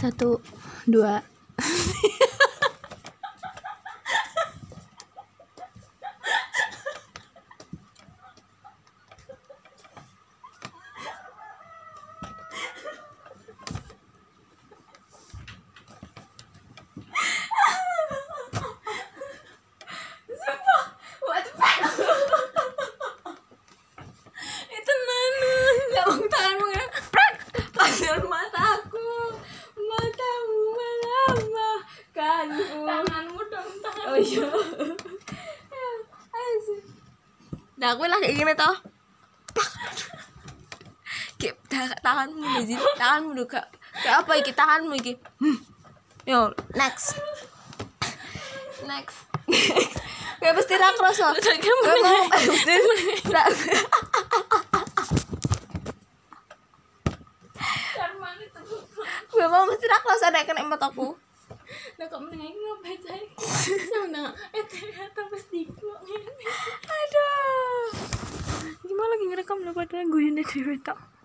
Satu, dua. Melambangkanku. Tanganmu dong, tangan. Oh iya. Nah, aku lah kayak gini toh. Kayak ta- tanganmu nih, tanganmu kak. Kayak apa iki tanganmu iki? Hmm. Yo, next. Next. Kayak pasti ra kroso. Kayak Gue mau mesti ra kroso nek kena mataku. Ngapain saya? Eh ternyata Aduh. Gimana lagi ngerekam lah padahal gue tak.